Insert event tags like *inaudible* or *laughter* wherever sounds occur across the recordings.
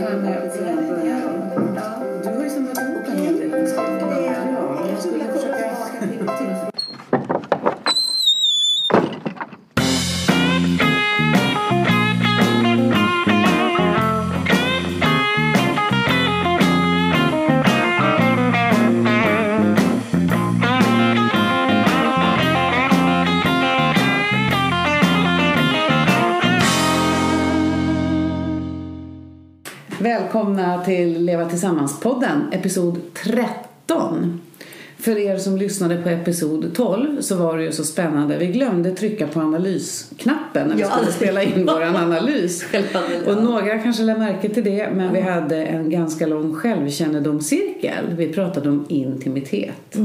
Du har ju samlat ihop en hel del kunskaper. Ja, jag skulle försöka... Tillsammans-podden, episod 13. För er som lyssnade på episod 12 så var det ju så spännande. Vi glömde trycka på analysknappen när vi Ja. skulle spela in vår analys. *laughs* Och några kanske lade märke till det, men vi hade en ganska lång självkännedomscirkel. Vi pratade om intimitet.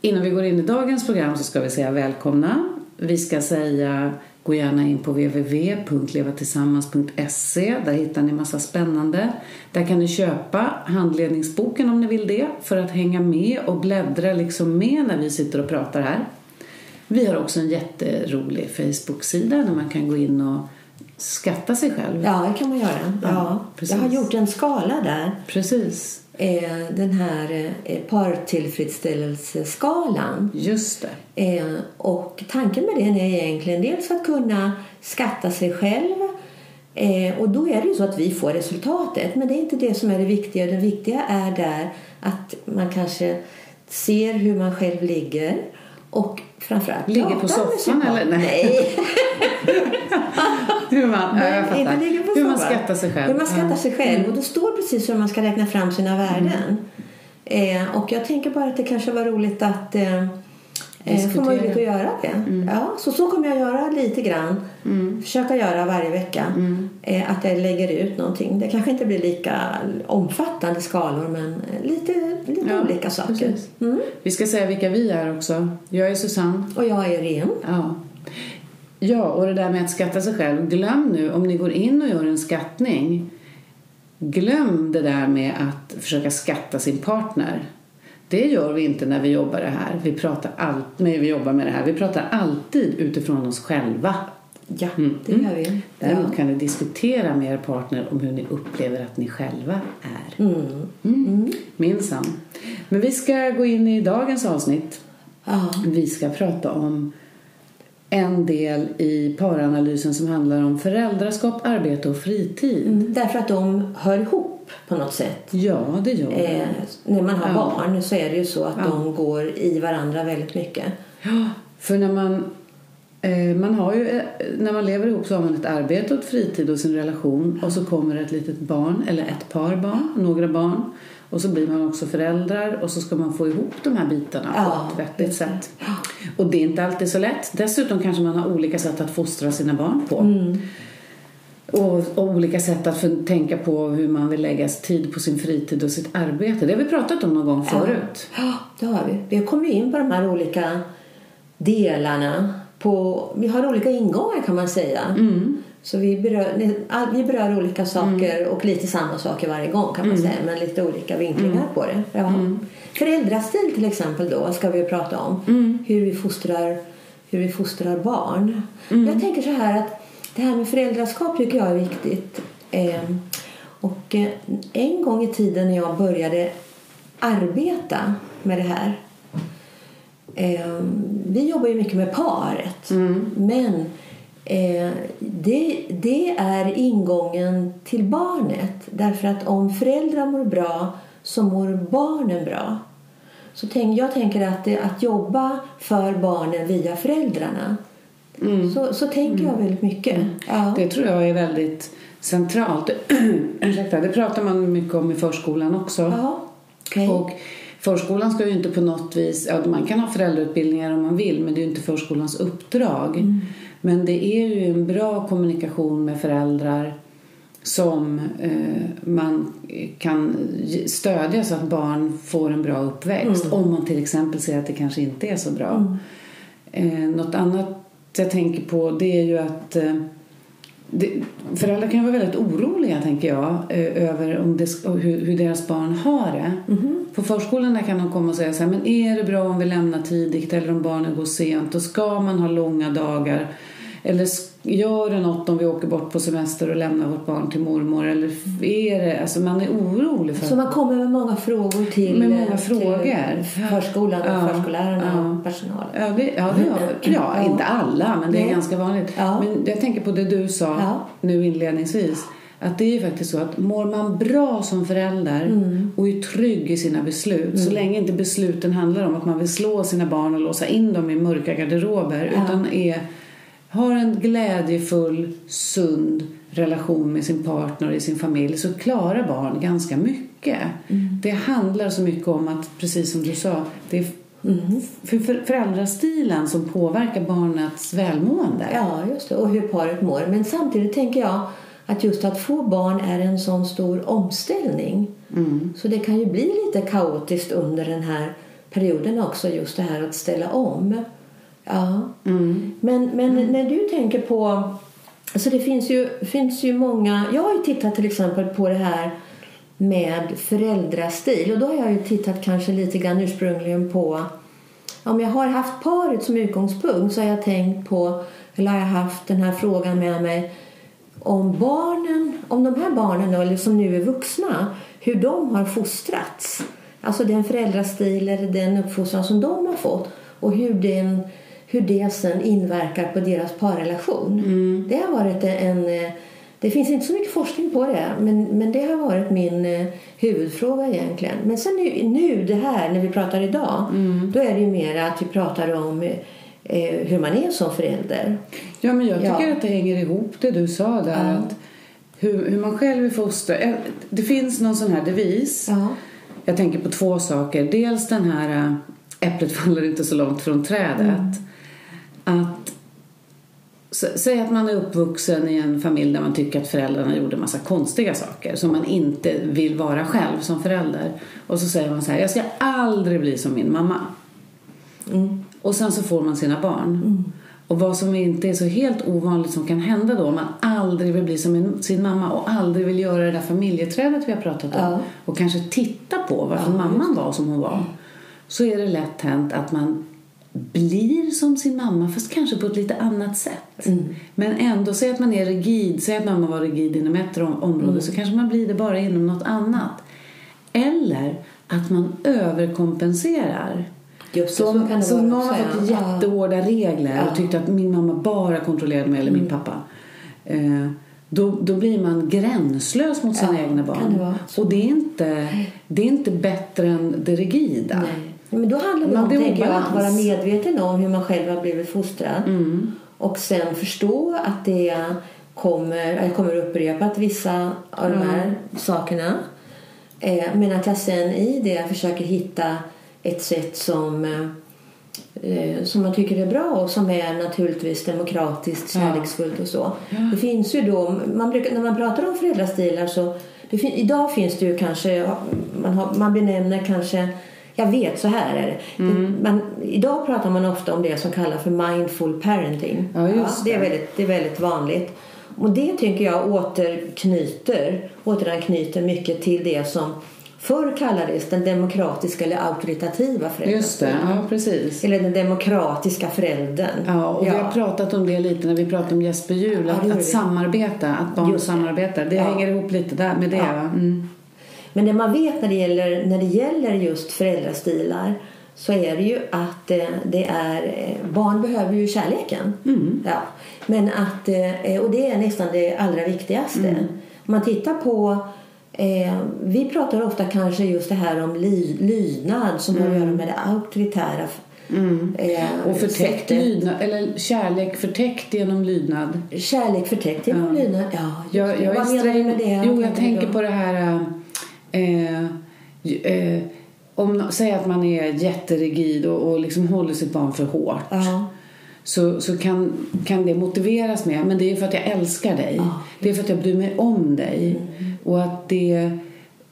Innan vi går in i dagens program så ska vi säga välkomna. Vi ska säga gå gärna in på www.levatillsammans.se. Där hittar ni massa spännande. Där kan ni köpa handledningsboken om ni vill det för att hänga med och bläddra liksom med när vi sitter och pratar här. Vi har också en jätterolig Facebook-sida där man kan gå in och skatta sig själv. Ja, det kan man göra. Ja, Ja, precis. jag har gjort en skala där. Precis, Den här eh, partillfredsställelseskalan. just det. Eh, Och tanken med den är egentligen dels att kunna skatta sig själv. Eh, Och då är det ju så att vi får resultatet. Men det är inte det som är det viktiga. Det viktiga är där att man kanske ser hur man själv ligger. Och framförallt Ligger på soffan, eller? Nej. Nej. *laughs* Hur man, ja, jag Nej, fattar. Hur man skattar sig själv. Hur man skattar Ja. sig själv. Och det står precis hur man ska räkna fram sina värden. Eh, och jag tänker bara att det kanske var roligt att eh, eh, få möjlighet att göra det. Ja, så så kommer jag göra lite grann. Mm. Försöka göra varje vecka. Eh, att jag lägger ut någonting. Det kanske inte blir lika omfattande skalor men lite, lite Ja, olika saker. Mm. Vi ska säga vilka vi är också. Jag är Susanne. Och jag är ren. Ja. ja, och det där med att skatta sig själv. Glöm nu, om ni går in och gör en skattning. Glöm det där med att försöka skatta sin partner. Det gör vi inte när vi jobbar det här. Vi pratar allt, när vi jobbar med det här. Vi pratar alltid utifrån oss själva. Ja, Mm. det gör vi. Däremot Ja. kan ni diskutera med er partner om hur ni upplever att ni själva är. Mm. Mm. Minsann. Men vi ska gå in i dagens avsnitt. Ja. Vi ska prata om en del i paranalysen som handlar om föräldraskap, arbete och fritid. Mm. Därför att de hör ihop på något sätt. Ja, det gör det. Eh, när man har Ja. barn så är det ju så att Ja. de går i varandra väldigt mycket. Ja, för när man, eh, man har ju, eh, när man lever ihop så har man ett arbete och ett fritid och sin relation och så kommer ett litet barn eller ett par barn, några barn och så blir man också föräldrar och så ska man få ihop de här bitarna Ja, på ett vettigt sätt. Och det är inte alltid så lätt. Dessutom kanske man har olika sätt att fostra sina barn på. Mm. Och, och olika sätt att för, tänka på hur man vill lägga tid på sin fritid och sitt arbete. Det har vi pratat om någon gång förut. Ja, det har vi. Vi kommer ju in på de här olika delarna. På, vi har olika ingångar kan man säga. Mm. Så vi berör, vi berör olika saker och lite samma saker varje gång kan man säga. Men lite olika vinklingar på det. Ja. Föräldrastil till exempel då ska vi prata om. Hur, vi fostrar, hur vi fostrar barn. Jag tänker så här att det här med föräldraskap tycker jag är viktigt. Eh, och eh, en gång i tiden när jag började arbeta med det här. Eh, vi jobbar ju mycket med paret. Men eh, det, det är ingången till barnet. Därför att om föräldrar mår bra så mår barnen bra. Så tänk, jag tänker att, det, att jobba för barnen via föräldrarna. Så, så tänker jag väldigt mycket. Ja. Det tror jag är väldigt centralt. *clears throat* Ursäkta, det pratar man mycket om i förskolan också. Ja, okej. Och förskolan ska ju inte på något vis... Ja, man kan ha föräldrautbildningar om man vill men det är inte förskolans uppdrag. Mm. Men det är ju en bra kommunikation med föräldrar som eh, man kan stödja så att barn får en bra uppväxt. Mm. Om man till exempel ser att det kanske inte är så bra. Eh, något annat jag tänker på det är ju att eh, det, föräldrar kan vara väldigt oroliga tänker jag eh, över om det, hur, hur deras barn har det. På förskolan där kan de komma och säga så här, men är det bra om vi lämnar tidigt eller om barnen går sent och ska man ha långa dagar Eller gör det något om vi åker bort på semester och lämnar vårt barn till mormor? Eller är det, alltså man är orolig för Så man kommer med många frågor till, Med många eh, frågor. förskolan och Ja, förskollärarna ja. och personalen. Ja, det, ja, det ja, Ja. inte alla, men det är Nej. ganska vanligt. Ja. Men jag tänker på det du sa nu inledningsvis. Att det är ju faktiskt så att mår man bra som förälder Mm. och är trygg i sina beslut, så länge inte besluten handlar om att man vill slå sina barn och låsa in dem i mörka garderober, utan är, har en glädjefull, sund relation med sin partner och i sin familj, så klarar barn ganska mycket. Mm. Det handlar så mycket om att, precis som du sa, det är Mm. för för- föräldrastilen som påverkar barnets välmående. Ja, just det. Och hur paret mår. Men samtidigt tänker jag att just att få barn är en sån stor omställning. Mm. Så det kan ju bli lite kaotiskt under den här perioden också, just det här att ställa om. Ja. Mm. Men, men när du tänker på... Alltså det finns ju, finns ju många... Jag har ju tittat till exempel på det här med föräldrastil. Och då har jag ju tittat kanske lite grann ursprungligen på... Om jag har haft paret som utgångspunkt så har jag tänkt på, eller har jag haft den här frågan med mig om barnen, om de här barnen då, eller som nu är vuxna, hur de har fostrats. Alltså den föräldrastil eller den uppfostran som de har fått och hur, den, hur det sen inverkar på deras parrelation. Det har varit en... eh, Det finns inte så mycket forskning på det, men, men det har varit min eh, huvudfråga egentligen. Men sen nu, nu det här, när vi pratar idag, då är det ju mer att vi pratar om eh, hur man är som förälder. Ja, men jag tycker Ja. att det hänger ihop det du sa där. Ja. Att hur, hur man själv är fostrad. Eh, Det finns någon sån här devis. Ja. Jag tänker på två saker. Dels den här eh, äpplet faller inte så långt från trädet. Att Säg att man är uppvuxen i en familj där man tycker att föräldrarna gjorde massa konstiga saker som man inte vill vara själv som förälder. Och så säger man så här, jag ska aldrig bli som min mamma. Mm. Och sen så får man sina barn. Och vad som inte är så helt ovanligt som kan hända då om man aldrig vill bli som sin mamma och aldrig vill göra det där familjeträdet vi har pratat om Ja. och kanske titta på varför mamman var som hon var så är det lätt hänt att man blir som sin mamma fast kanske på ett lite annat sätt. Men ändå, säg att man är rigid, säg att mamma var rigid inom ett om- område så kanske man blir det bara inom något annat. Eller att man överkompenserar. Just det, så Som, kan det som någon har fått jättehårda regler Ja. och tyckte att min mamma bara kontrollerade mig eller min pappa. Eh, då, då blir man gränslös mot sina Ja, egna barn. det och det är, inte, det är inte bättre än det rigida. Nej. Men då handlar det om det tänker jag, att vara medveten om hur man själv har blivit fostrad. Mm. Och sen förstå att det kommer, jag kommer upprepat vissa av de här sakerna. Eh, men att jag sen i det försöker hitta ett sätt som, eh, som man tycker är bra och som är naturligtvis demokratiskt, Ja. kärleksfullt och så. Det finns ju då, man brukar, när man pratar om föräldrastilar så fin, idag finns det ju kanske, man, har, man benämner kanske jag vet, så här är det. Mm. man, idag pratar man ofta om det som kallas för mindful parenting. Ja, just det. är väldigt, det är väldigt vanligt. Och det tycker jag återknyter, återanknyter mycket till det som förr kallades den demokratiska eller auktoritativa föräldern. Just det, ja precis. Eller den demokratiska föräldern. Ja, och vi har pratat om det lite när vi pratade om Jesper Juhl, Ja, att, gjorde att samarbeta, att barn Just samarbetar. Det Ja. hänger ihop lite där med det. Ja. Mm. Men det man vet när det gäller, när det gäller just föräldrastilar så är det ju att eh, det är, eh, barn behöver ju kärleken. Ja. Men att, eh, och det är nästan det allra viktigaste. Om man tittar på Eh, vi pratar ofta kanske just det här om ly, lydnad som har att göra med det auktoritära eh, Och förtäckt lydnad, eller kärlek förtäckt genom lydnad. Kärlek förtäckt genom lydnad. Ja, Jag, jag är Vad menar du med det? Jo, jag du tänker på det här... Eh, eh, om, säg att man är jätterigid och, och liksom håller sitt barn för hårt. Ja. Så, så kan, kan det motiveras med men det är för att jag älskar dig. Det är för att jag bryr mig om dig. Och att det,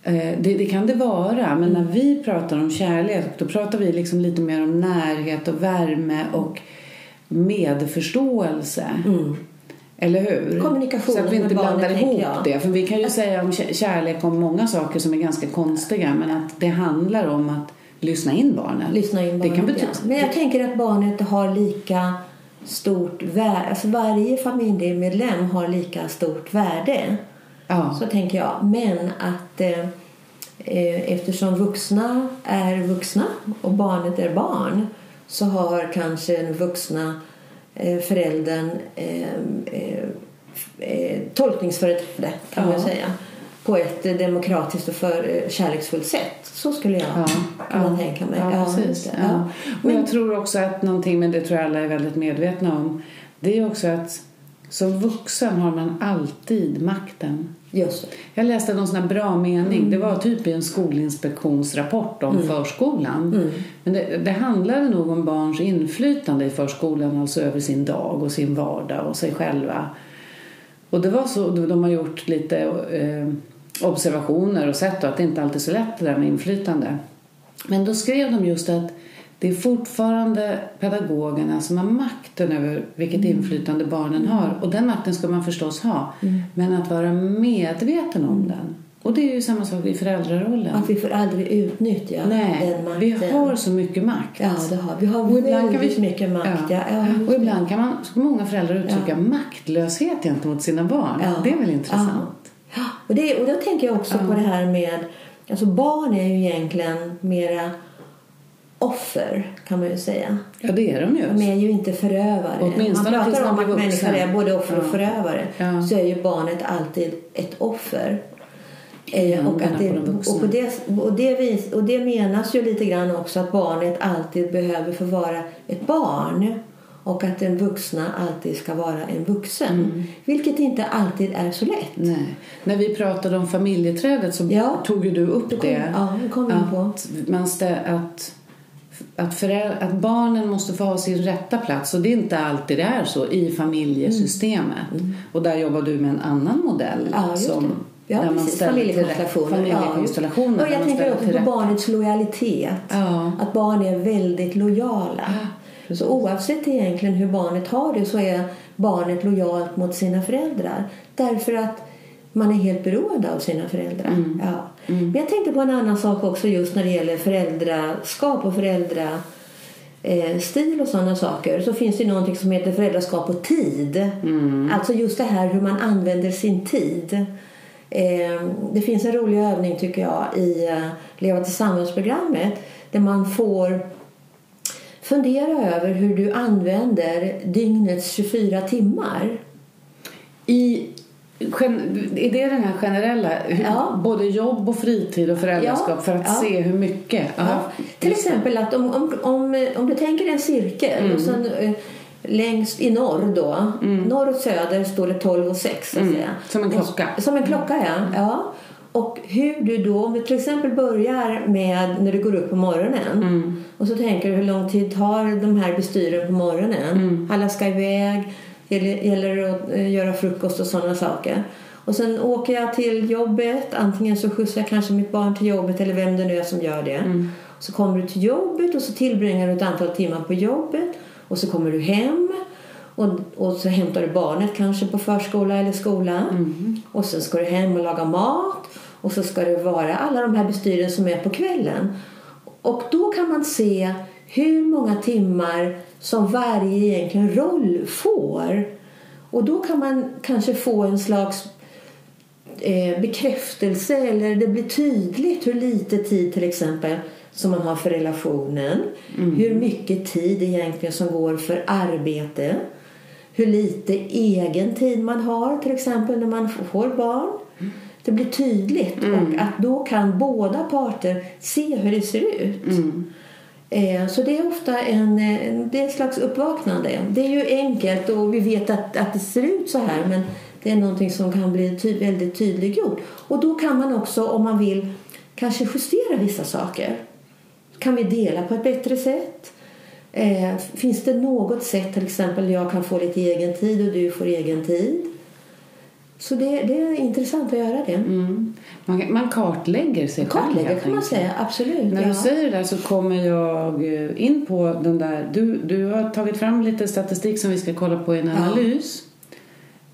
eh, det, det kan det vara. Men när vi pratar om kärlek då pratar vi liksom lite mer om närhet och värme och medförståelse. Eller hur? Kommunikation Så att vi inte blandar ihop jag. det. För vi kan ju säga om kä- kärlek om många saker som är ganska konstiga. Men att det handlar om att lyssna in barnet. Lyssna in Det barnet, kan betyda... ja. Men jag tänker att barnet har lika stort värde. Alltså varje familjemedlem har lika stort värde. Ja. Så tänker jag. Men att eh, eh, eftersom vuxna är vuxna och barnet är barn så har kanske den vuxna föräldern eh, eh, eh, tolkningsföreträde kan man Ja. säga på ett eh, demokratiskt och för, eh, kärleksfullt sätt. Så skulle jag Ja, kunna ja, tänka mig. Ja, precis. Ja. Och jag tror också att någonting, men det tror jag alla är väldigt medvetna om, det är också att som vuxen har man alltid makten. Just. Jag läste någon sån här bra mening. Mm. Det var typ i en skolinspektionsrapport om förskolan. Men det, det handlade nog om barns inflytande i förskolan, alltså över sin dag och sin vardag och sig själva. Och det var så, de har gjort lite eh, observationer och sett att det inte alltid är så lätt det där med inflytande. Men då skrev de just att det är fortfarande pedagogerna som har makten över vilket inflytande barnen har. Och den makten ska man förstås ha. Men att vara medveten om den. Och det är ju samma sak i föräldrarollen. Att vi får aldrig utnyttja Nej, den makten. vi har så mycket makt. Ja, det har vi. har Och ibland kan vi- mycket makt. Ja. Ja. Ja, Och ibland kan man, många föräldrar uttrycka maktlöshet gentemot sina barn. Ja. Det är väl intressant? Ja. Och, det, och då tänker jag också Ja. på det här med... Alltså barn är ju egentligen mera offer, kan man ju säga. Ja, det är de ju. De är ju inte förövare. Åtminstone man pratar om att människor är både offer och Ja. förövare. Ja. Så är ju barnet alltid ett offer. Eh, och, att det, och, på det, och, det vis, och det menas ju lite grann också att barnet alltid behöver få vara ett barn och att den vuxna alltid ska vara en vuxen. Mm. Vilket inte alltid är så lätt. Nej. När vi pratade om familjeträdet så Ja. tog ju du upp Du kom- det. ja, det kom in på. Att, man stä, att, att, föräldrar, att barnen måste få ha sin rätta plats. Och det är inte alltid det är så i familjesystemet. Och där jobbar du med en annan modell. Mm. Ja, som. Ja, där man precis. rätt- Familjekonstellationer. Familjekonstellationer. Ja, och jag tänker också på rätta. barnets lojalitet. Ja. Att barn är väldigt lojala. precis. så oavsett egentligen hur barnet har det så är barnet lojalt mot sina föräldrar. Därför att man är helt beroende av sina föräldrar. Mm. Ja. Men jag tänkte på en annan sak också just när det gäller föräldraskap och föräldra eh, stil och sådana saker så finns det någonting som heter föräldraskap och tid. Mm. Alltså just det här hur man använder sin tid. Eh, det finns en rolig övning tycker jag i eh, Leva tillsammans-programmet där man får fundera över hur du använder dygnets 24 timmar. I, är det den här generella, Ja. både jobb och fritid och föräldraskap Ja, för att ja. se hur mycket? Till exempel att om, om, om, om du tänker en cirkel och sen eh, längst i norr då, norr och söder står det 12 och 6 så att säga. Som en klocka. Och, som en klocka ja. ja. Och hur du då, om vi till exempel börjar med när du går upp på morgonen och så tänker du hur lång tid tar de här bestyren på morgonen? Alla ska iväg, gäller, det att eh, göra frukost och sådana saker. Och sen åker jag till jobbet, antingen så skjutsar jag kanske mitt barn till jobbet eller vem det nu är som gör det. Så kommer du till jobbet och så tillbringar du ett antal timmar på jobbet och så kommer du hem och, och så hämtar du barnet kanske på förskola eller skola. Och sen ska du hem och laga mat och så ska det vara alla de här bestyren som är på kvällen. Och då kan man se hur många timmar som varje egentligen roll får. Och då kan man kanske få en slags eh, bekräftelse eller det blir tydligt hur lite tid till exempel som man har för relationen. Hur mycket tid egentligen som går för arbete. Hur lite egen tid man har till exempel när man får barn. Det blir tydligt och att då kan båda parter se hur det ser ut. Eh, Eh, så det är ofta en, eh, det är ett slags uppvaknande. Det är ju enkelt och vi vet att, att det ser ut så här men det är någonting som kan bli ty, väldigt tydliggjort. Och då kan man också om man vill kanske justera vissa saker. Kan vi dela på ett bättre sätt? Eh, finns det något sätt till exempel jag kan få lite egen tid och du får egen tid? Så det, det är intressant att göra det. Mm. Man, man kartlägger sig själv Kartlägga helt kan man säga, absolut. När ja. du säger det där så kommer jag eh, in på den där... Du, du har tagit fram lite statistik som vi ska kolla på i en Ja. analys.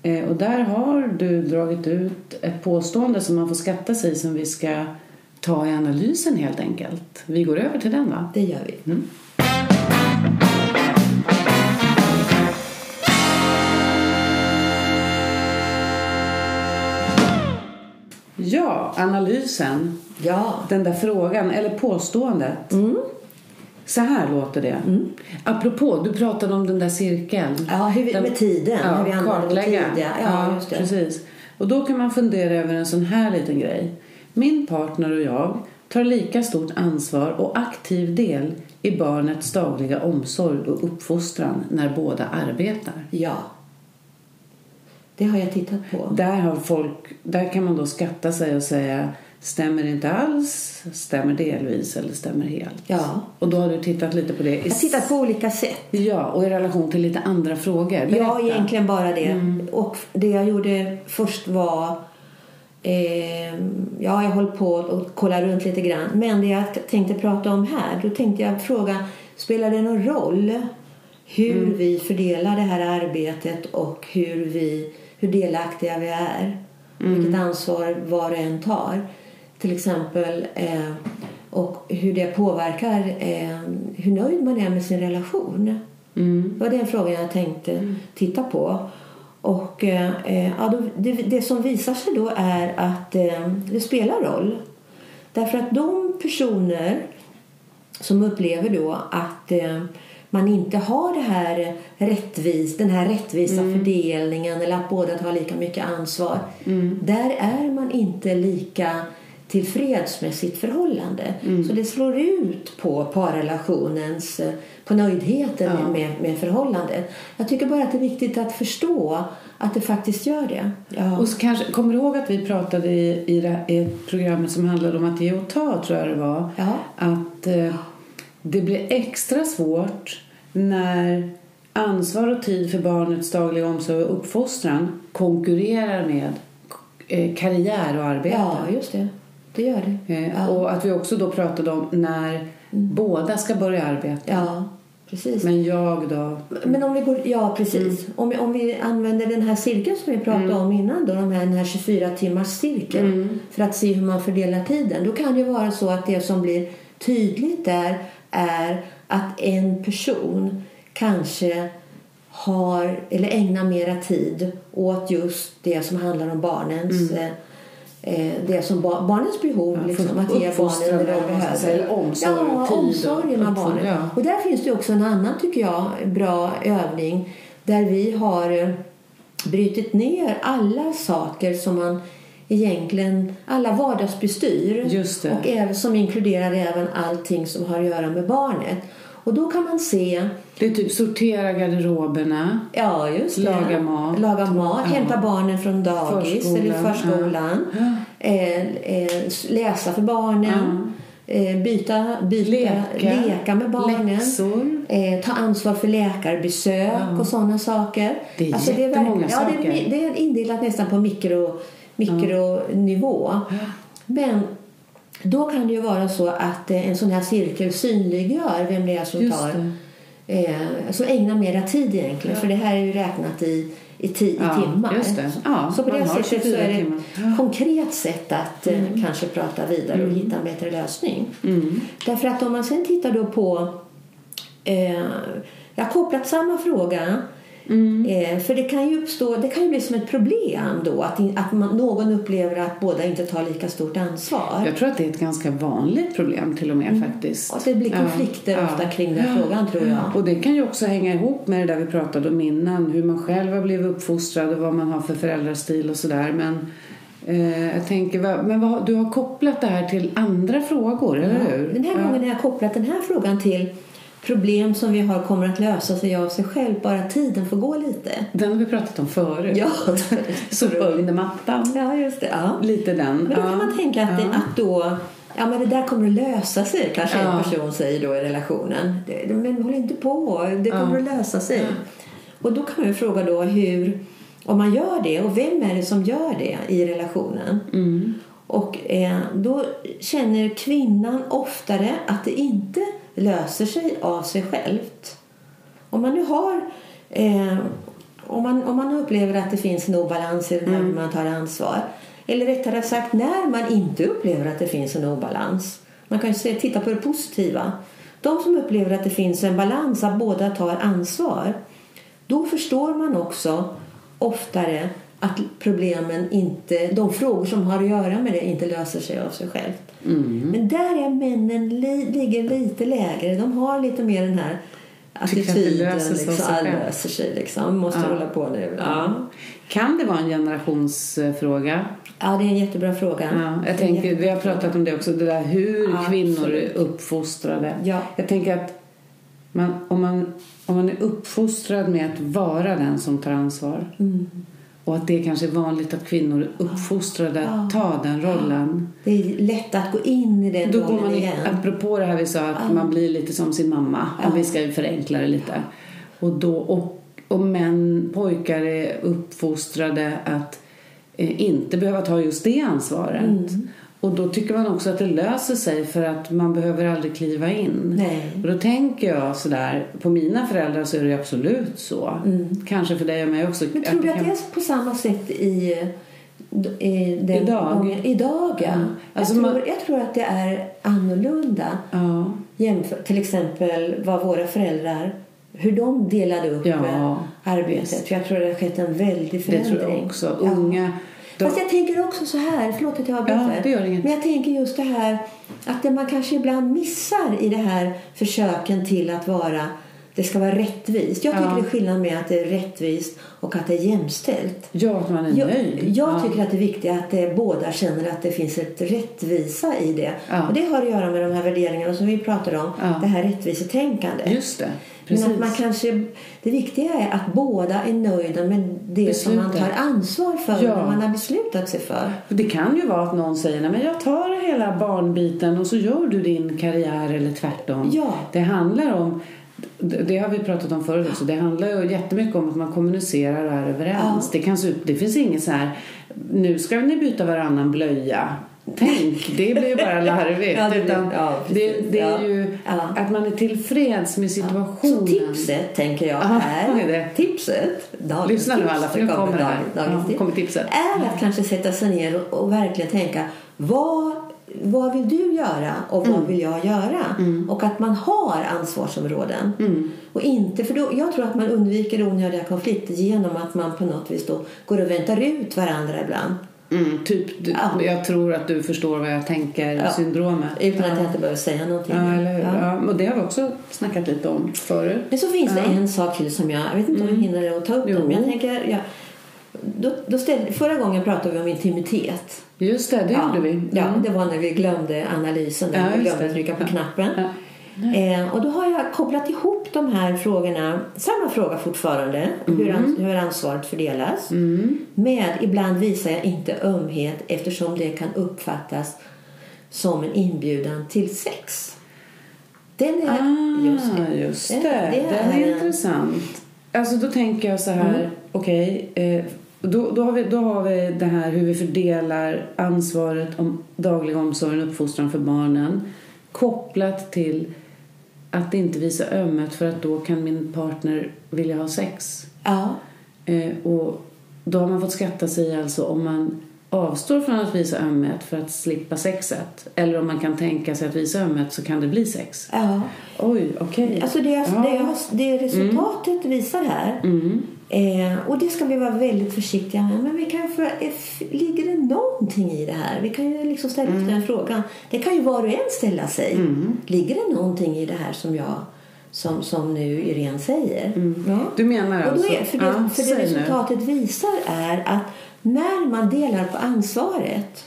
Eh, och där har du dragit ut ett påstående som man får skatta sig som vi ska ta i analysen helt enkelt. Vi går över till den va? Det gör vi. Ja, analysen. Ja. Den där frågan, eller påståendet. Mm. Så här låter det. Apropå, du pratade om den där cirkeln. Ja, hur vi, Den- med tiden. Ja, hur vi kartlägga. tid. Ja, ja, just det. precis. Och då kan man fundera över en sån här liten grej. Min partner och jag tar lika stort ansvar och aktiv del i barnets dagliga omsorg och uppfostran när båda arbetar. Ja. Det har jag tittat på. Där, har folk, där kan man då skatta sig och säga stämmer inte alls, stämmer delvis eller stämmer helt. Ja. Och då har du tittat lite på det. Jag har tittat på olika sätt. Ja, och i relation till lite andra frågor. Ja, Berätta. egentligen bara det. Mm. Och det jag gjorde först var... Eh, ja, jag höll på att kolla runt lite grann. Men det jag tänkte prata om här, då tänkte jag fråga, spelar det någon roll hur Mm. vi fördelar det här arbetet och hur, vi, hur delaktiga vi är? Mm. Vilket ansvar var och en tar. Till exempel, eh, och hur det påverkar eh, hur nöjd man är med sin relation. Mm. Det var den frågan jag tänkte titta på. Och eh, eh, ja, det, det som visar sig då är att eh, det spelar roll. Därför att de personer som upplever då att eh, man inte har det här rättvis, den här rättvisa fördelningen eller att båda tar lika mycket ansvar. Där är man inte lika tillfreds med sitt förhållande. Så det slår ut på parrelationens, eh, på nöjdheten Ja. med, med förhållandet. Jag tycker bara att det är viktigt att förstå att det faktiskt gör det. Ja. Och kanske, kommer du ihåg att vi pratade i, i, det, i ett program som handlade om att ge och ta, tror jag det var? Ja. Att eh, det blir extra svårt när ansvar och tid för barnets dagliga omsorg och uppfostran konkurrerar med eh, karriär och arbete. ja, just det. Det gör det. Eh, Ja. Och att vi också då pratade om när båda ska börja arbeta. Ja, precis. Men jag då? Men om vi går, ja precis. Mm. Om, vi, om vi använder den här cirkeln som vi pratade om innan då, de här, den här 24 timmars cirkeln Mm. för att se hur man fördelar tiden. Då kan det vara så att det som blir tydligt där är att en person kanske har eller ägnar mera tid åt just det som handlar om barnens eh, eh, det som ba- barnens behov, Mm. Ja, liksom, att ge barnen det de behöver. omsorg, ja, tid omsorgen av barnen. ja. Och där finns det också en annan, tycker jag, bra övning där vi har eh, brutit ner alla saker som man egentligen, alla vardagsbestyr Just det. och även, som inkluderar även allting som har att göra med barnet. Och då kan man se, Det är typ sortera garderoberna. ja just det. Laga mat. Laga mat, Ja. hämta barnen från dagis eller Förskolan, förskolan. ja. Eh, eh, läsa för barnen. Eh, byta, byta, Leka. leka med barnen. Eh, ta ansvar för läkarbesök och sådana saker. Det är verk- jättemånga ja, Det saker. är, det är indelat nästan på mikro, mikronivå. Men då kan det ju vara så att eh, en sån här cirkel synliggör vem det är som Just tar eh, som ägnar mera tid egentligen. För det här är ju räknat i, i, ti, Ja, i timmar. Ja, så på det sättet så 24 är det ett Ja. Mm. konkret sätt att eh, kanske prata vidare och hitta en bättre lösning. Mm. Därför att om man sen tittar då på Eh, jag har kopplat samma fråga. Mm. Eh, för det kan ju uppstå, det kan ju bli som ett problem då att, in- att man, någon upplever att båda inte tar lika stort ansvar. Jag tror att det är ett ganska vanligt problem till och med faktiskt. Och det blir konflikter Ja, ofta ja. kring den frågan tror jag. Och det kan ju också hänga ihop med det där vi pratade om innan. Hur man själv har blivit uppfostrad och vad man har för föräldrastil och sådär. Men eh, jag tänker, men vad, du har kopplat det här till andra frågor, eller hur? Den här ja. gången har jag kopplat den här frågan till problem som vi har kommer att lösa sig av sig själv. Bara tiden får gå lite. Den har vi pratat om förut. Ja, *laughs* Sopa under mattan. ja just det. Ja. Lite den. Men då kan ja. man tänka att, det, Ja. att då Ja, men det där kommer att lösa sig, kanske Ja. en person säger då i relationen. Det, det- men håll inte på, det kommer att lösa sig. Och då kan man ju fråga då hur, om man gör det och vem är det som gör det i relationen? Mm. Och eh, då känner kvinnan oftare att det inte löser sig av sig självt. Om man nu har eh, om, man, om man upplever att det finns en obalans i här hur man tar ansvar. Eller rättare sagt när man inte upplever att det finns en obalans. Man kan ju titta på det positiva. De som upplever att det finns en balans, att båda tar ansvar. Då förstår man också oftare att problemen inte, de frågor som har att göra med det inte löser sig av sig självt. Mm. Men där är männen li, ligger lite lägre. De har lite mer den här attityden. löser sig Liksom, sig löser sig liksom. Måste Ja. hålla på nu. Ja. Kan det vara en generationsfråga? Ja, det är en jättebra fråga. Ja, är jag tänker, vi har pratat om det också, det där hur Ja, kvinnor är absolut. uppfostrade. Ja. Jag tänker att man, om, man, om man är uppfostrad med att vara den som tar ansvar Mm. Och att det kanske är vanligt att kvinnor är uppfostrade att ta den rollen. Det är lätt att gå in i den Då går rollen man, i, igen. apropå det här vi sa, att man blir lite som sin mamma. Om vi ska ju förenkla det lite. Och, då, och, och män, pojkar är uppfostrade att eh, inte behöva ta just det ansvaret. Mm. Och då tycker man också att det löser sig för att man behöver aldrig kliva in. Nej. Och då tänker jag sådär, på mina föräldrar så är det absolut så. Kanske för dig och mig också. Mm. Men tror du att kan- det är på samma sätt i, i den Idag? gången- Idag, ja. Ja. Alltså jag, man- tror, jag tror att det är annorlunda. Ja. Jämför, till exempel vad våra föräldrar, hur de delade upp Ja, arbetet. visst. För jag tror det har skett en väldig Det förändring. tror jag också. Ja. De- Fast jag tänker också så här, förlåt att jag Ja, avbryter. inget. Men jag tänker just det här att det man kanske ibland missar i det här försöken till att vara det ska vara rättvist. Jag tycker Ja. det är skillnad med att det är rättvist och att det är jämställt. Ja, att man är Jag, nöjd. jag ja. tycker att det är viktigt att det, båda känner att det finns ett rättvisa i det. Ja. Och det har att göra med de här värderingarna som vi pratar om. Ja. Det här rättvisetänkandet. Just det. Precis. Men att man kanske, det viktiga är att båda är nöjda med det som man Beslutet. tar ansvar för Ja. och man har beslutat sig för. Det kan ju vara att någon säger nej men jag tar hela barnbiten och så gör du din karriär eller tvärtom. Ja. Det handlar om, det det har vi pratat om förut också, det handlar ju jättemycket om att man kommunicerar och är överens. Ja. Det, kan se ut, det finns inget så här, nu ska ni byta varannan blöja. Tänk, det blir ju bara larvigt. Ja, det blir- ja, det, det är ju att man är tillfreds med situationen. Så tipset, tänker jag, är, det? tipset, dagens Lyssna nu tips, alla, för nu kommer det här. dagens- tips, kommer tipset. är att kanske sätta sig ner och, och verkligen tänka vad, vad vill du göra och Mm. vad vill jag göra? Och att man har ansvarsområden. Mm. Och inte, för då, jag tror att man undviker onödiga konflikter genom att man på något vis då går och väntar ut varandra ibland. Mm, typ, du, Ja. jag tror att du förstår vad jag tänker, Ja. syndromet. Utan ja. att jag inte behöver säga någonting. Ja, eller hur? Ja. Ja. och det har vi också snackat lite om förut. Men så finns det Ja. Mm. en sak till som jag, jag vet inte om jag hinner att ta upp den, jag tänker, ja, då, då ställde, förra gången pratade vi om intimitet. Just det, det ja, gjorde vi. Mm. Ja, det var när vi glömde analysen, Ja, när vi just glömde det. trycka på Ja. knappen. Eh, och då har jag kopplat ihop de här frågorna, samma fråga fortfarande, hur, Mm. ans- hur ansvaret fördelas, med ibland visar jag inte ömhet eftersom det kan uppfattas som en inbjudan till sex. Den är, Ah, just det. just det. Det- Den är intressant. Alltså då tänker jag så här, Mm. okej, eh, då, då, har vi, då har vi det här hur vi fördelar ansvaret om daglig omsorg och uppfostran för barnen kopplat till att inte visa ömhet för att då kan min partner vilja ha sex. Ja. Eh, och då har man fått skatta sig alltså om man avstår från att visa ömhet för att slippa sexet. Eller om man kan tänka sig att visa ömhet så kan det bli sex. ja. Oj, okej. Alltså det, Ja. det, det resultatet visar här. Mm. Eh, och det ska vi vara väldigt försiktiga med. Men vi kan för, eh, ligger det någonting i det här? Vi kan ju liksom ställa Mm. oss den frågan. Det kan ju var och en ställa sig. Ligger det någonting i det här som jag som, som nu Irene säger? Ja. Du menar Och då alltså... är, för det, ja, för det säg nu. resultatet visar är att när man delar på ansvaret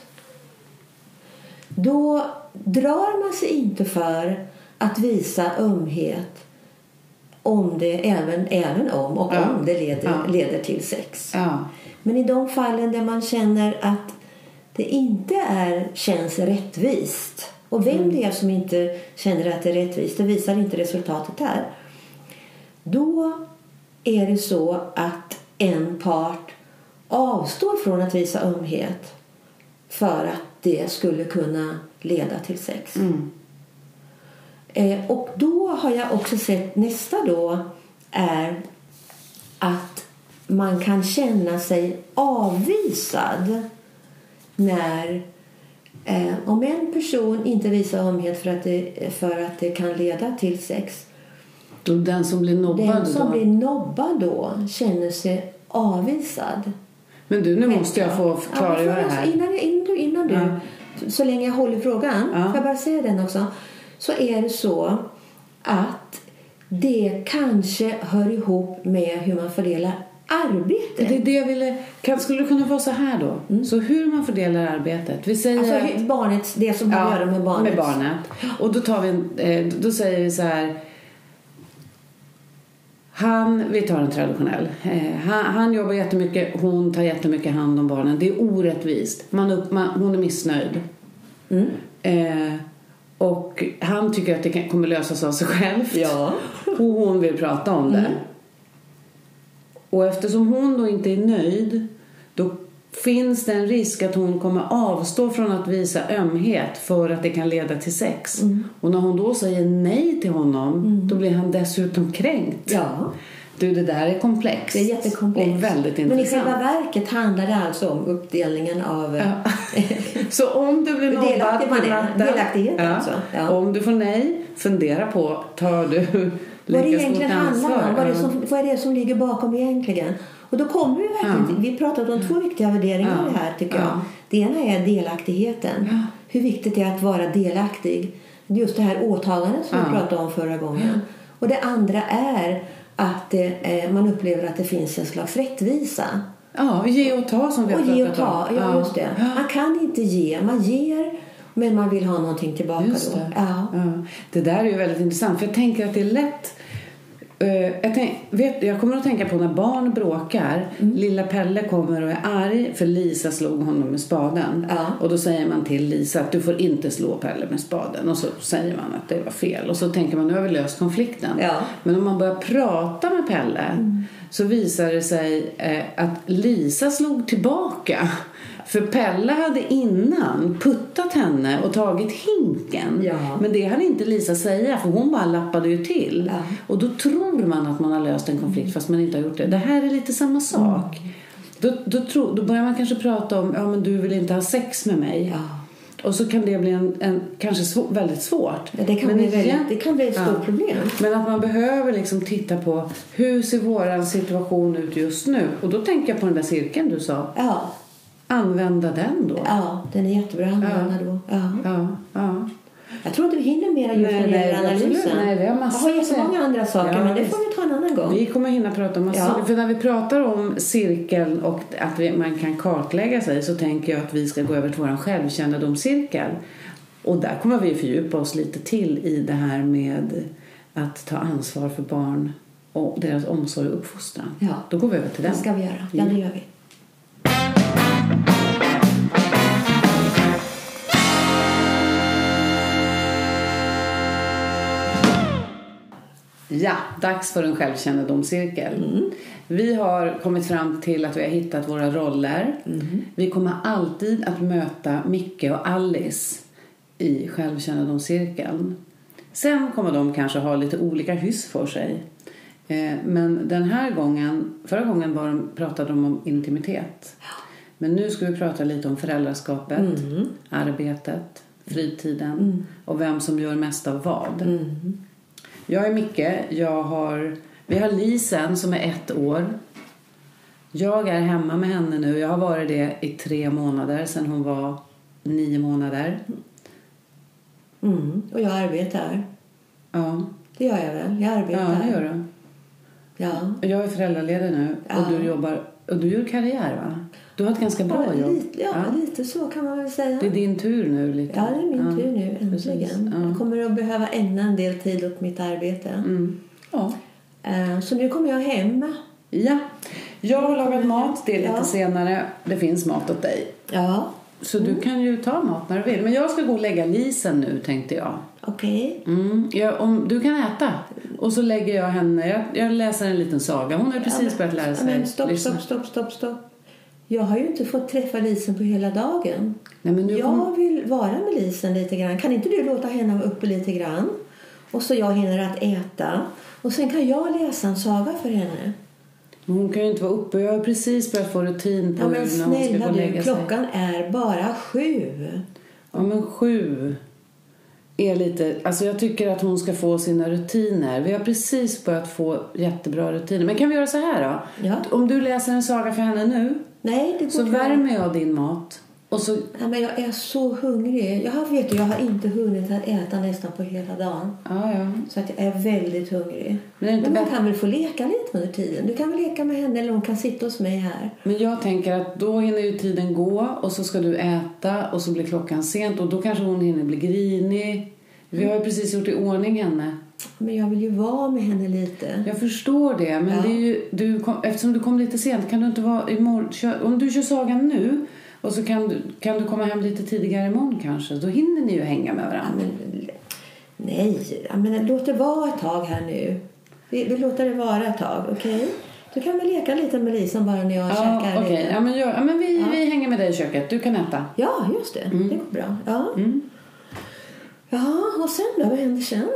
då drar man sig inte för att visa ömhet om det, även, även om och Ja. om det leder, Ja. leder till sex. Ja. Men i de fallen där man känner att det inte är, känns rättvist och vem det är som inte känner att det är rättvist, det visar inte resultatet här. Då är det så att en part avstår från att visa ömhet för att det skulle kunna leda till sex. Mm. Eh, och då har jag också sett nästa då är att man kan känna sig avvisad när eh, om en person inte visar ömhet för att, det, för att det kan leda till sex Då den som blir nobbad den som då? blir nobbad då känner sig avvisad. Men du, nu måste jag få Ja, klargöra men det här. Innan, innan du, innan du Ja. så länge jag håller frågan, Ja. får jag bara säga den också, så är det så att det kanske hör ihop med hur man fördelar arbetet. Det det jag ville... Kan, skulle det kunna vara så här då? Så hur man fördelar arbetet. Vi säger Alltså att- barnets, det som har att göra med barnet. med barnet. Och då, tar vi en, eh, då säger vi så här. Han, vi tar en traditionell. Eh, han, han jobbar jättemycket, hon tar jättemycket hand om barnen. Det är orättvist. Man upp, man, hon är missnöjd. Mm. Eh, och han tycker att det kan, kommer lösas av sig självt. Ja. Och hon vill prata om det. Och eftersom hon då inte är nöjd då finns det en risk att hon kommer avstå från att visa ömhet för att det kan leda till sex. Och när hon då säger nej till honom då blir han dessutom kränkt. Ja. Du, det där är komplext. Det är jättekomplext. Och väldigt Men i intressant. själva verket handlar det alltså om uppdelningen av... Ja. *laughs* Så om du blir nobbad på natten. Delaktighet alltså. Ja. Om du får nej, fundera på, tar du *laughs* vad det egentligen handlar om. Vad, det Ja. som, vad är det som ligger bakom egentligen? Och då kommer vi verkligen Ja. till, Vi pratade om två viktiga värderingar Ja. här tycker jag. Ja. Det ena är delaktigheten. Hur viktigt det är att vara delaktig. Just det här åtagandet som vi Ja. pratade om förra gången. Och det andra är att det, eh, man upplever att det finns en slags rättvisa. Ja, ge och ta som vi har Och ge och pratat ta, om. ja, just det. Man kan inte ge, man ger men man vill ha någonting tillbaka Just då. det. Ja. Ja. det där är ju väldigt intressant för jag tänker att det är lätt jag, tänk, vet, jag kommer att tänka på när barn bråkar. Mm. Lilla Pelle kommer och är arg för Lisa slog honom med spaden. Ja. Och då säger man till Lisa att du får inte slå Pelle med spaden. Och så säger man att det var fel. Och så tänker man nu har vi löst konflikten. Ja. Men om man börjar prata med Pelle så visar det sig eh, att Lisa slog tillbaka. För Pelle hade innan puttat henne och tagit hinken. Ja. Men det hade inte Lisa säga för hon bara lappade ju till. Ja. Och då tror man att man har löst en konflikt fast man inte har gjort det. Det här är lite samma sak. Då, då, tro, då börjar man kanske prata om ja men du vill inte ha sex med mig. Ja. Och så kan det bli en, en kanske svå, väldigt svårt. Ja, Det kan, Men bli väldigt, igen- det kan bli ett stort problem. men att man behöver liksom titta på hur ser våran situation ut just nu? Och då tänker jag på den där cirkeln du sa. Ja, Använda den då. ja den är jättebra att använda då. Ja. Ja, ja. Jag tror inte vi hinner mer just Nej, när det nej, analysen. Nej, vi har massor jag har jättemånga andra saker, Ja, men det får vi ta en annan gång. Vi kommer hinna prata om massor. Ja. För när vi pratar om cirkeln och att vi, man kan kartlägga sig så tänker jag att vi ska gå över till vår självkännedomscirkel. Och där kommer vi fördjupa oss lite till i det här med att ta ansvar för barn och deras omsorg och uppfostran. Ja. Då går vi över till den. Det ska vi göra. Ja, det gör vi. Ja, dags för en självkännedomscirkel. Mm. Vi har kommit fram till att vi har hittat våra roller. Mm. Vi kommer alltid att möta Micke och Alice i självkännedomscirkeln. Sen kommer de kanske ha lite olika hyss för sig. Eh, Men den här gången, förra gången var de, pratade de om intimitet. Men nu ska vi prata lite om föräldraskapet, Mm. arbetet, fritiden och vem som gör mest av vad. Jag är Micke. Jag har, vi har Lisen som är ett år. Jag är hemma med henne nu. Jag har varit det i tre månader sedan hon var nio månader. Mm. Och jag arbetar. Ja, Det gör jag väl? Jag arbetar. ja det gör du. Ja. Jag är föräldraledig nu och Ja. du jobbar och du gör karriär va? Du har ett ganska bra Ja, jobb. lite, ja, lite så kan man väl säga. Det är din tur nu lite. Ja, det är min tur nu äntligen. Ja. Jag kommer att behöva ägna en del tid åt mitt arbete. Mm. Ja. Eh, Så nu kommer jag hem. ja. Jag har lagat mat. Det är lite Ja. senare. Det finns mat åt dig. Ja, Så du kan ju ta mat när du vill. Men jag ska gå och lägga Lisen nu tänkte jag. okej. Mm, jag om, du kan äta. Och så lägger jag henne, jag, jag läser en liten saga. Hon har precis börjat lära sig Men stopp, stopp, stopp, stopp, stopp. Jag har ju inte fått träffa Lisen på hela dagen. Nej, men nu Jag kom, vill vara med Lisen lite grann. Kan inte du låta henne vara uppe lite grann? Och så jag hinner att äta. Och sen kan jag läsa en saga för henne. hon kan ju inte vara uppe. Jag har precis börjat få rutin på Ja hur men när hon ska gå snälla och du, lägga sig. klockan är bara sju. Ja men sju. Är lite... Alltså jag tycker att hon ska få sina rutiner. Vi har precis börjat få jättebra rutiner. Men kan vi göra så här då? Ja. Om du läser en saga för henne nu Nej, det går så inte. värmer jag din mat. Och så... Ja, men jag är så hungrig. Jag har, vet du, jag har inte hunnit att äta nästan på hela dagen. Ja, ja. Så att jag är väldigt hungrig. Men är det inte Men man kan väl få leka lite under tiden. Du kan väl leka med henne eller hon kan sitta hos mig här. Men jag tänker att då hinner ju tiden gå och så ska du äta och så blir klockan sent och då kanske hon hinner bli grinig. Vi har ju precis gjort i ordning henne. Men jag vill ju vara med henne lite. Jag förstår det, men Ja. det är ju, du kom, eftersom du kom lite sent kan du inte vara imorgon, om du kör sagan nu och så kan du, kan du komma hem lite tidigare imorgon kanske. Då hinner ni ju hänga med Ja, varandra. men, nej, ja, men låt det vara ett tag här nu. Vi, vi låter det vara ett tag, okej? Du kan väl leka lite med Lisen bara när jag Ja, käkar okej. lite? Ja, men, ja, men vi, vi hänger med dig i köket. Du kan äta. Ja, just det. Det går bra. Ja. ja, och sen då? Vad händer sen?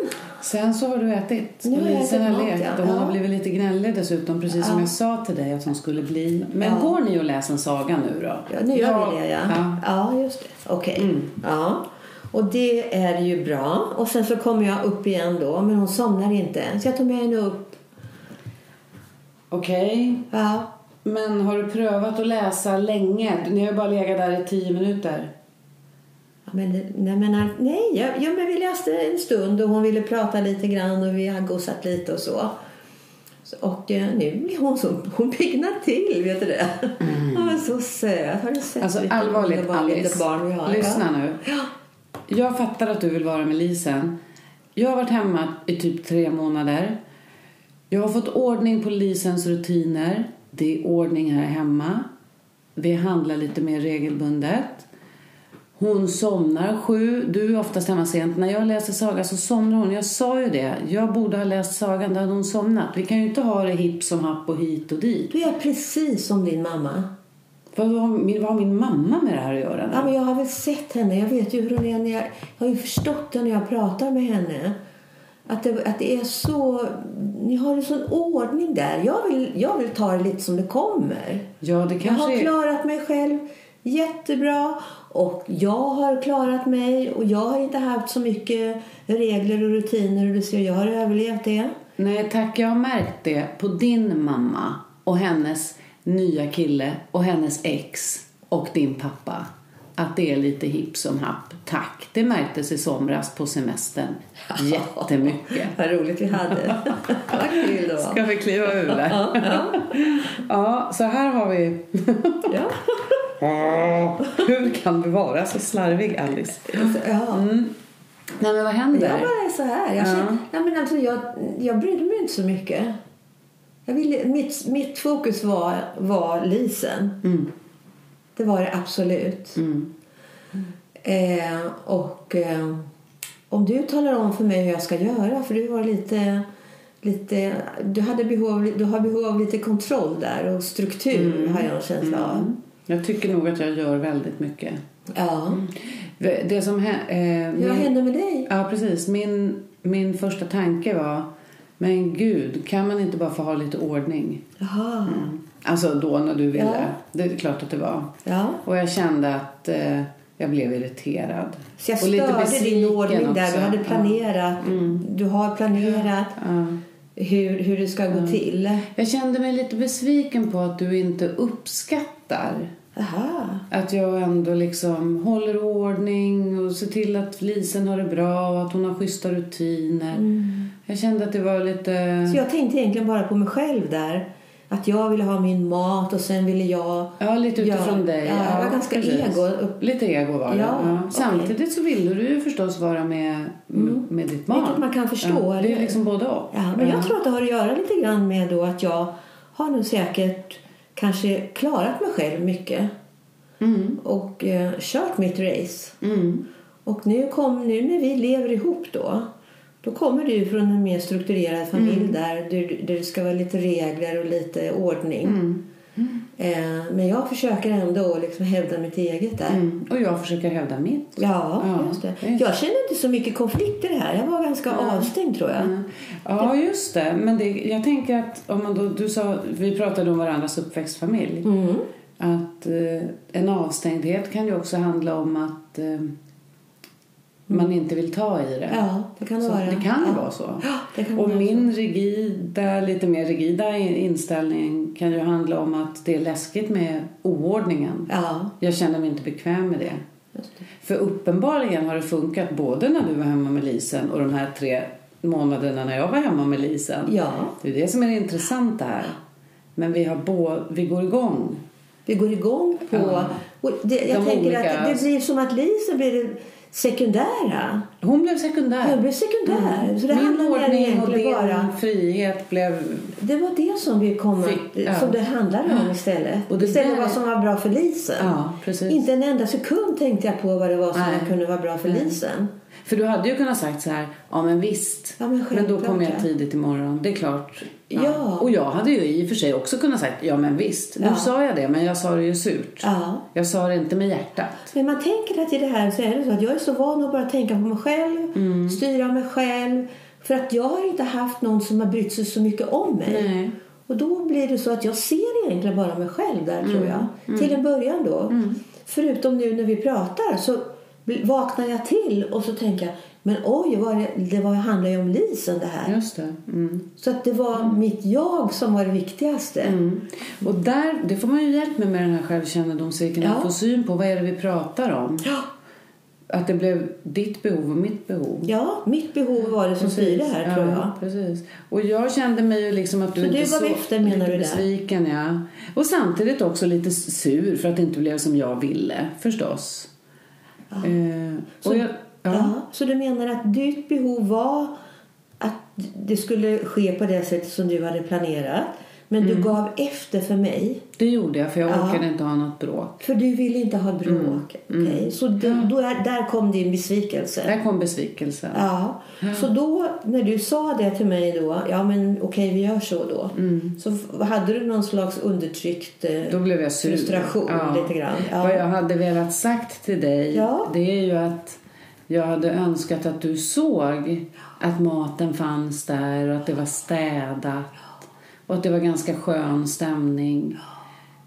Sen så har du ätit. Nu har Lisen har lekt ja. och hon har Ja. blivit lite gnällig dessutom, precis som Ja. jag sa till dig att hon skulle bli. Men går ni och läser en saga nu då? Ja, nu gör vi det, ja. ja. Just det. Okej. Ja. Och det är ju bra. Och sen så kommer jag upp igen då, men hon somnar inte. Så jag tog med henne upp. Okej. Ja. Men har du prövat att läsa länge? Ni har ju bara legat där i tio minuter. Ja, men, nej, men, nej ja, ja, men vi läste en stund och hon ville prata lite grann och vi har gosat lite och så. Och eh, nu blir hon så, hon piggnar till, vet du det? Hon är så söt. Har du sett Alltså allvarligt underbart litet Alice, barn vi har? lyssna nu. Ja. Jag fattar att du vill vara med Lisen. Jag har varit hemma i typ tre månader. Jag har fått ordning på Lisens rutiner. Det är ordning här hemma. Vi handlar lite mer regelbundet. Hon somnar sju. Du är oftast hemma sent. När jag läser saga så somnar hon. Jag sa ju det. Jag borde ha läst sagan, då hade hon somnat. Vi kan ju inte ha det hipp som happ och hit och dit. Du är precis som din mamma. Vad har min, vad har min mamma med det här att göra? nu? Ja, men jag har väl sett henne. Jag vet ju hur hon är. Jag, jag har ju förstått det när jag pratar med henne. Att det, att det är så... Ni har en sån ordning där. Jag vill, jag vill ta det lite som det kommer. Ja, det Jag kanske har är... klarat mig själv jättebra. Och jag har klarat mig. Och jag har inte haft så mycket regler och rutiner. Och du ser, jag har överlevt det. Nej tack, jag har märkt det på din mamma och hennes nya kille och hennes ex och din pappa. Att det är lite hipp som happ. Tack. Det märktes i somras på semestern. *laughs* Jättemycket. Vad roligt vi hade. Vad kul det var. Ska vi kliva ur det? Ja, så här har vi... Ja. *laughs* Hur kan du vara så slarvig, Alice? Ja. Nej, men vad händer? Jag bara är så här. Jag, Ja. känner, nej, men alltså, jag, jag brydde mig inte så mycket. Jag ville, mitt, mitt fokus var, var Lisen. Mm. Det var det absolut. Mm. Eh, och eh, om du talar om för mig hur jag ska göra, för du var lite... lite du, hade behov, du har behov av lite kontroll där och struktur Mm. har jag en känsla av. Jag tycker nog att jag gör väldigt mycket. Ja. Det som eh, Vad min- hände med dig? Ja, precis. Min, min första tanke var, men gud, kan man inte bara få ha lite ordning? Jaha. Alltså då när du ville. Ja. Det är klart att det var. Ja. Och jag kände att eh, jag blev irriterad. Så jag störde din ordning där. också. Du hade planerat. Du har planerat Ja. hur, hur det ska gå till. Jag kände mig lite besviken på att du inte uppskattar Aha. att jag ändå liksom håller ordning och ser till att Lisen har det bra och att hon har schyssta rutiner. Jag kände att det var lite... Så jag tänkte egentligen bara på mig själv där. Att jag ville ha min mat och sen ville jag... Ja, lite utifrån Ja, dig. ja, jag var ganska ego upp- Lite ego var det. Ja, Ja. Samtidigt så ville du ju förstås vara med, med ditt barn. Vilket man kan förstå, Ja, det är liksom både och. Ja, men jag tror att det har att göra lite grann med då att jag har nog säkert kanske klarat mig själv mycket. Mm. Och eh, kört mitt race. Mm. Och nu, kom, nu när vi lever ihop då, då kommer du från en mer strukturerad familj Mm. där, där, det ska vara lite regler och lite ordning. Eh, men jag försöker ändå liksom hävda mitt eget där. Mm. Och jag försöker hävda mitt. Ja, Ja, just det. just. Jag kände inte så mycket konflikter här. Jag var ganska avstängd tror jag. Mm. Ja, just det. Men det, jag tänker att om man då, du sa, vi pratade om varandras uppväxtfamilj. Mm. Att eh, en avstängdhet kan ju också handla om att eh, man inte vill ta i det. Ja, det kan det Så vara. det kan Ja. vara så. Ja, det kan och vara min rigida, lite mer rigida inställning kan ju handla om att det är läskigt med oordningen. Ja, Jag känner mig inte bekväm med det. det. För uppenbarligen har det funkat både när du var hemma med Lisen och de här tre månaderna när jag var hemma med Lisen. Ja, Det är det som är det intressanta här. Men vi, har vi går igång. vi går igång på... Ja. Det, jag De tänker olika- att det blir som att Lisa blir sekundära. Hon blev sekundär. Jag blir sekundär. Så det Min ordning och din bara... frihet blev... Det var det som vi kom Fick- ja. som det handlade om istället. Och det istället där- vad som var bra för Lisen. Ja. Inte en enda sekund tänkte jag på vad det var som kunde vara bra för Nej. Lisen. För du hade ju kunnat sagt så här, ja men visst. Ja, men då självklart, kommer jag ja. tidigt imorgon, det är klart. Ja. Och jag hade ju i och för sig också kunnat sagt, ja men visst. Nu Ja. sa jag det, men jag sa det ju surt. Ja. Jag sa det inte med hjärtat. Men man tänker att i det här så är det så att jag är så van att bara tänka på mig själv, Mm. styra mig själv. För att jag har inte haft någon som har brytt sig så mycket om mig. Nej. Och då blir det så att jag ser egentligen bara mig själv där tror Mm. jag. Till en början då. Förutom nu när vi pratar så vaknar jag till och så tänker jag men oj, vad det, det var, handlar ju om Lisen det här. Just det. Mm. Så att det var mitt jag som var det viktigaste. Mm. Och där, det får man ju hjälp med med den här självkännedomscirkeln. Ja. Att få syn på vad är det vi pratar om. Ja. Att det blev ditt behov och mitt behov. ja, mitt behov var det som styrde här tror jag. Ja, precis. Och jag kände mig ju liksom att du Så inte du gav så, efter, menar du där? besviken, ja. Och samtidigt också lite sur för att det inte blev som jag ville, förstås. Eh, Så, och ja. jag, ja. så du menar att ditt behov var att det skulle ske på det sättet som du hade planerat. Men Mm. du gav efter för mig. Det gjorde jag för jag Ja. orkade inte ha något bråk. För du ville inte ha bråk. Mm. Okej, Så då, då är, där kom din besvikelse. Där kom besvikelsen. Ja. Så då när du sa det till mig då. Ja men okej vi gör så då. Så f- hade du någon slags undertryckt eh, Då blev jag sur. frustration Ja. lite grann. Ja. Vad jag hade velat sagt till dig Ja. det är ju att jag hade önskat att du såg att maten fanns där och att det var städat och att det var ganska skön stämning.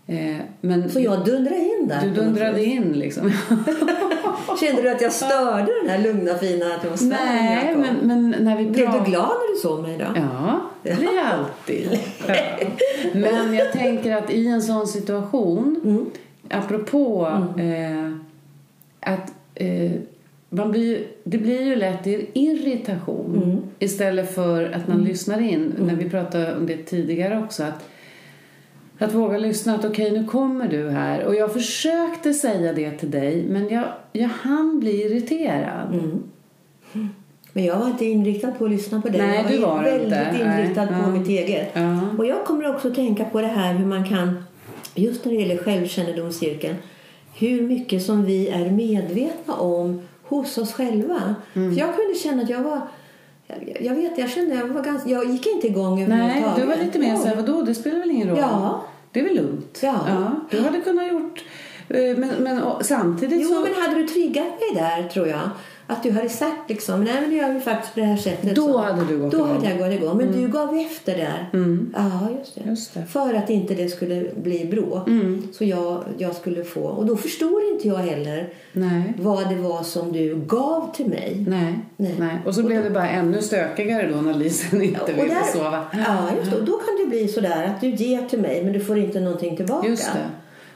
Eh, men Så jag dundrade in där. du dundrade in liksom. *laughs* Kände du att jag störde den här lugna fina atmosfären? Nej, men, men när vi Blev du glad när du såg mig då? Ja, det blir jag alltid. Ja. Men jag tänker att i en sån situation, Mm. apropå eh, att eh, man blir, det blir ju lätt irritation Mm. istället för att man lyssnar in. När vi pratade om det tidigare också. Att, att våga lyssna. Att okej, nu kommer du här. Och jag försökte säga det till dig, men jag, jag hann bli irriterad. Mm. Men jag var inte inriktad på att lyssna på dig. Nej, jag du var väldigt inte. inriktad Nej. på Ja. mitt eget. Ja. Och jag kommer också att tänka på det här hur man kan, just när det gäller självkännedomscirkeln, hur mycket som vi är medvetna om hos oss själva. Mm. För jag kunde känna att jag var jag, jag vet, jag kände jag var ganska, jag gick inte igång Nej, överhuvudtaget. du var lite mer Ja. så här, vadå, det spelar väl ingen roll? Ja. Det är väl lugnt? Ja. du hade kunnat gjort... eh, Men, men samtidigt Jo, så... men hade du triggat mig där tror jag. Att du hade sagt liksom, nej men det gör vi faktiskt på det här sättet. Då så. hade du gått Då igång. hade jag gått igång. Men du gav efter där. Ja, just det. Just det. För att inte det skulle bli bråk. Så jag, jag skulle få. Och då förstår inte jag heller Nej. vad det var som du gav till mig. Nej. Nej. Nej. Och så blev det bara ännu stökigare då när Lisen inte Och ville där, sova. Ja, just det. Och då kan det bli sådär att du ger till mig men du får inte någonting tillbaka. Just det.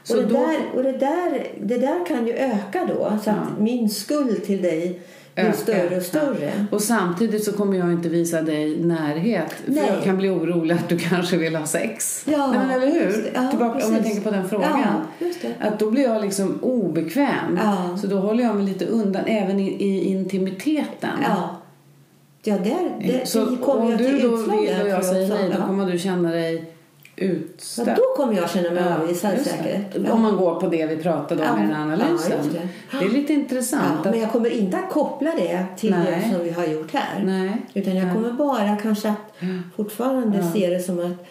Så och det, då- där, och det, där, det där kan ju öka då. Så att min skuld till dig blir större och större. Ja. Och samtidigt så kommer jag inte visa dig närhet. För Nej. jag kan bli orolig att du kanske vill ha sex. Ja, Nej, men eller hur? Ja, Tillbaka, om jag tänker på den frågan. Ja. Att då blir jag liksom obekväm. Ja. Så då håller jag mig lite undan även i, i intimiteten. Ja. Ja, där, där Så om du då vill och jag säger nej, då Ja. kommer du känna dig utstött. Ja, då kommer jag känna mig Ja, avvisad säkert. Om man går på det vi pratade om Ja, i den analysen. ja, det. det. är lite intressant. Ja, att, men jag kommer inte att koppla det till Nej. det som vi har gjort här. Nej. Utan jag kommer bara kanske att fortfarande se det som att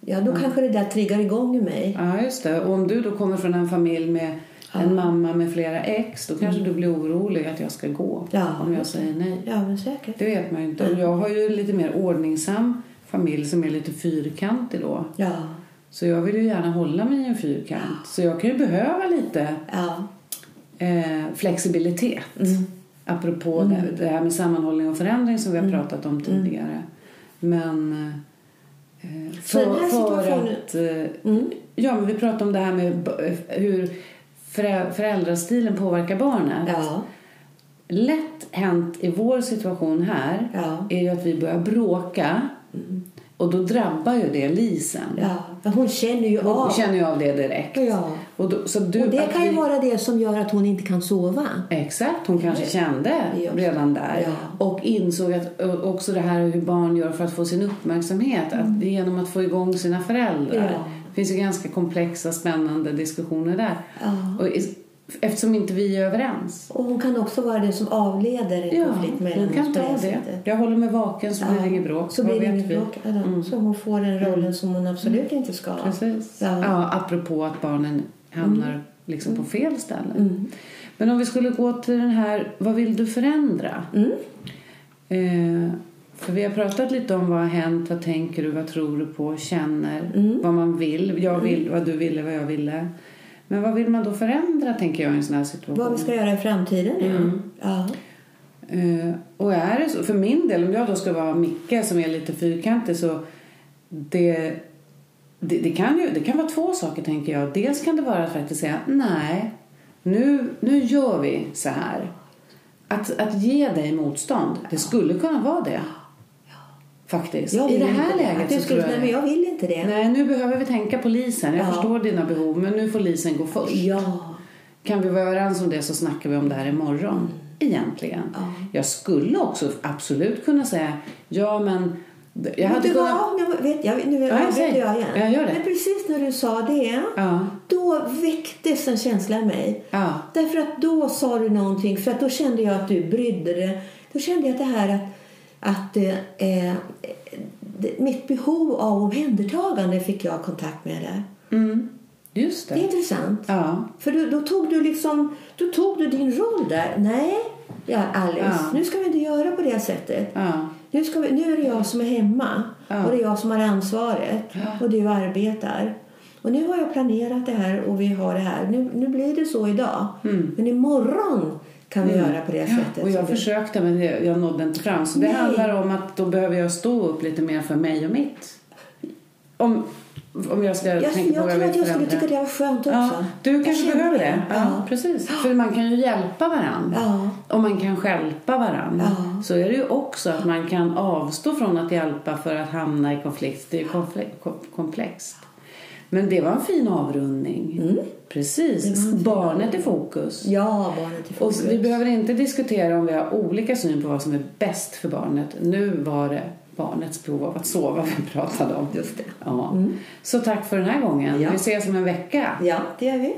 ja, då kanske det där triggar igång i mig. Ja, just det. Och om du då kommer från en familj med en mamma med flera ex, då kanske du blir orolig att jag ska gå. Mm. Om jag säger nej. Ja, men säkert. Det vet man ju inte. Och jag har ju lite mer ordningsam familj som är lite fyrkantig då. Ja, Så jag vill ju gärna hålla mig i en fyrkant. Så jag kan ju behöva lite ja. eh, flexibilitet. Mm. apropå det, det här med sammanhållning och förändring som vi har pratat om tidigare. Men eh, för, för att... Eh, Ja, men vi pratade om det här med b- hur förä- föräldrastilen påverkar barnet. Ja. Lätt hänt i vår situation här Ja. är ju att vi börjar bråka. Och då drabbar ju det Lisen. ja. Hon känner ju Hon av. känner ju av det direkt. Ja. Och, då, så du, Och det att kan ju vi- vara det som gör att hon inte kan sova. Exakt, hon kanske kände Ja. redan där. Ja. Och insåg att också det här hur barn gör för att få sin uppmärksamhet. Att det är genom att få igång sina föräldrar. Mm. Ja. Det finns ju ganska komplexa, spännande diskussioner där. Ja. Och eftersom inte vi är överens. Och hon kan också vara det som avleder en Ja, konflikt mellan hon kan ta det. Jag håller mig vaken så blir det inget bråk. Så blir det inget? Mm. bråk. Ja, Så hon får den rollen som hon absolut inte ska ha. Precis. Ja. Ja. apropå att barnen hamnar Mm. liksom på fel ställe. Men om vi skulle gå till den här, vad vill du förändra? Mm. Eh, för vi har pratat lite om vad har hänt, vad tänker du, vad tror du på, känner, Mm. vad man vill. Jag vill, vad du ville, vad jag ville. Men vad vill man då förändra, tänker jag, i en sån här situation? Vad vi ska göra i framtiden. Mm. Ja. Eh, och är det så, för min del, om jag då ska vara Micke som är lite fyrkantig så det, det, det, kan ju, det kan vara två saker tänker jag. Dels kan det vara att faktiskt säga nej, nu, nu gör vi så här. Att, att ge dig motstånd, det skulle kunna vara det. Faktiskt. Jag I det här läget jag så skulle, tror nej, jag men jag vill inte det. Nej, nu behöver vi tänka på Lisen. Jag Ja. förstår dina behov, men nu får Lisen gå först. Ja. Kan vi vara överens om det så snackar vi om det här imorgon. Egentligen. Ja. Jag skulle också absolut kunna säga ja men jag Vet hade kunnat... vad? Jag vet, jag, nu Ja, avbryter säg. jag igen. Ja, gör det. Men precis när du sa det, Ja, då väcktes en känsla i mig. ja, Därför att då sa du någonting, för att då kände jag att du brydde dig. Då kände jag att det här att, att eh, mitt behov av omhändertagande fick jag kontakt med det. mm. just Det är det. intressant. Ja, För då, då tog du liksom, då tog du din roll där. Nej, ja, Alice, Ja. nu ska vi inte göra på det sättet. ja, Nu, ska vi, nu är det jag som är hemma och det är jag som har ansvaret och du arbetar. Och nu har jag planerat det här och vi har det här. Nu, nu blir det så idag. Men imorgon kan vi göra på det sättet. Mm. och jag försökte men jag nådde inte fram. Så det Nej. handlar om att då behöver jag stå upp lite mer för mig och mitt. Om, om jag ska jag, jag tänka på vad jag vill jag förändra. tycka det var skönt också. Ja, du Jag kanske behöver det. Ja, Ja. precis. För man kan ju hjälpa varandra. Ja. Om man kan hjälpa varandra Ja. så är det ju också att man kan avstå från att hjälpa för att hamna i konflikt. Det är ju komplext. Men det var en fin avrundning. Precis. Barnet i fokus. Ja, barnet i Och fokus. vi behöver inte diskutera om vi har olika syn på vad som är bäst för barnet. Nu var det barnets behov av att sova vi pratade om. Just det. Ja. Så tack för den här gången. Ja. Vi ses om en vecka. Ja, det gör vi.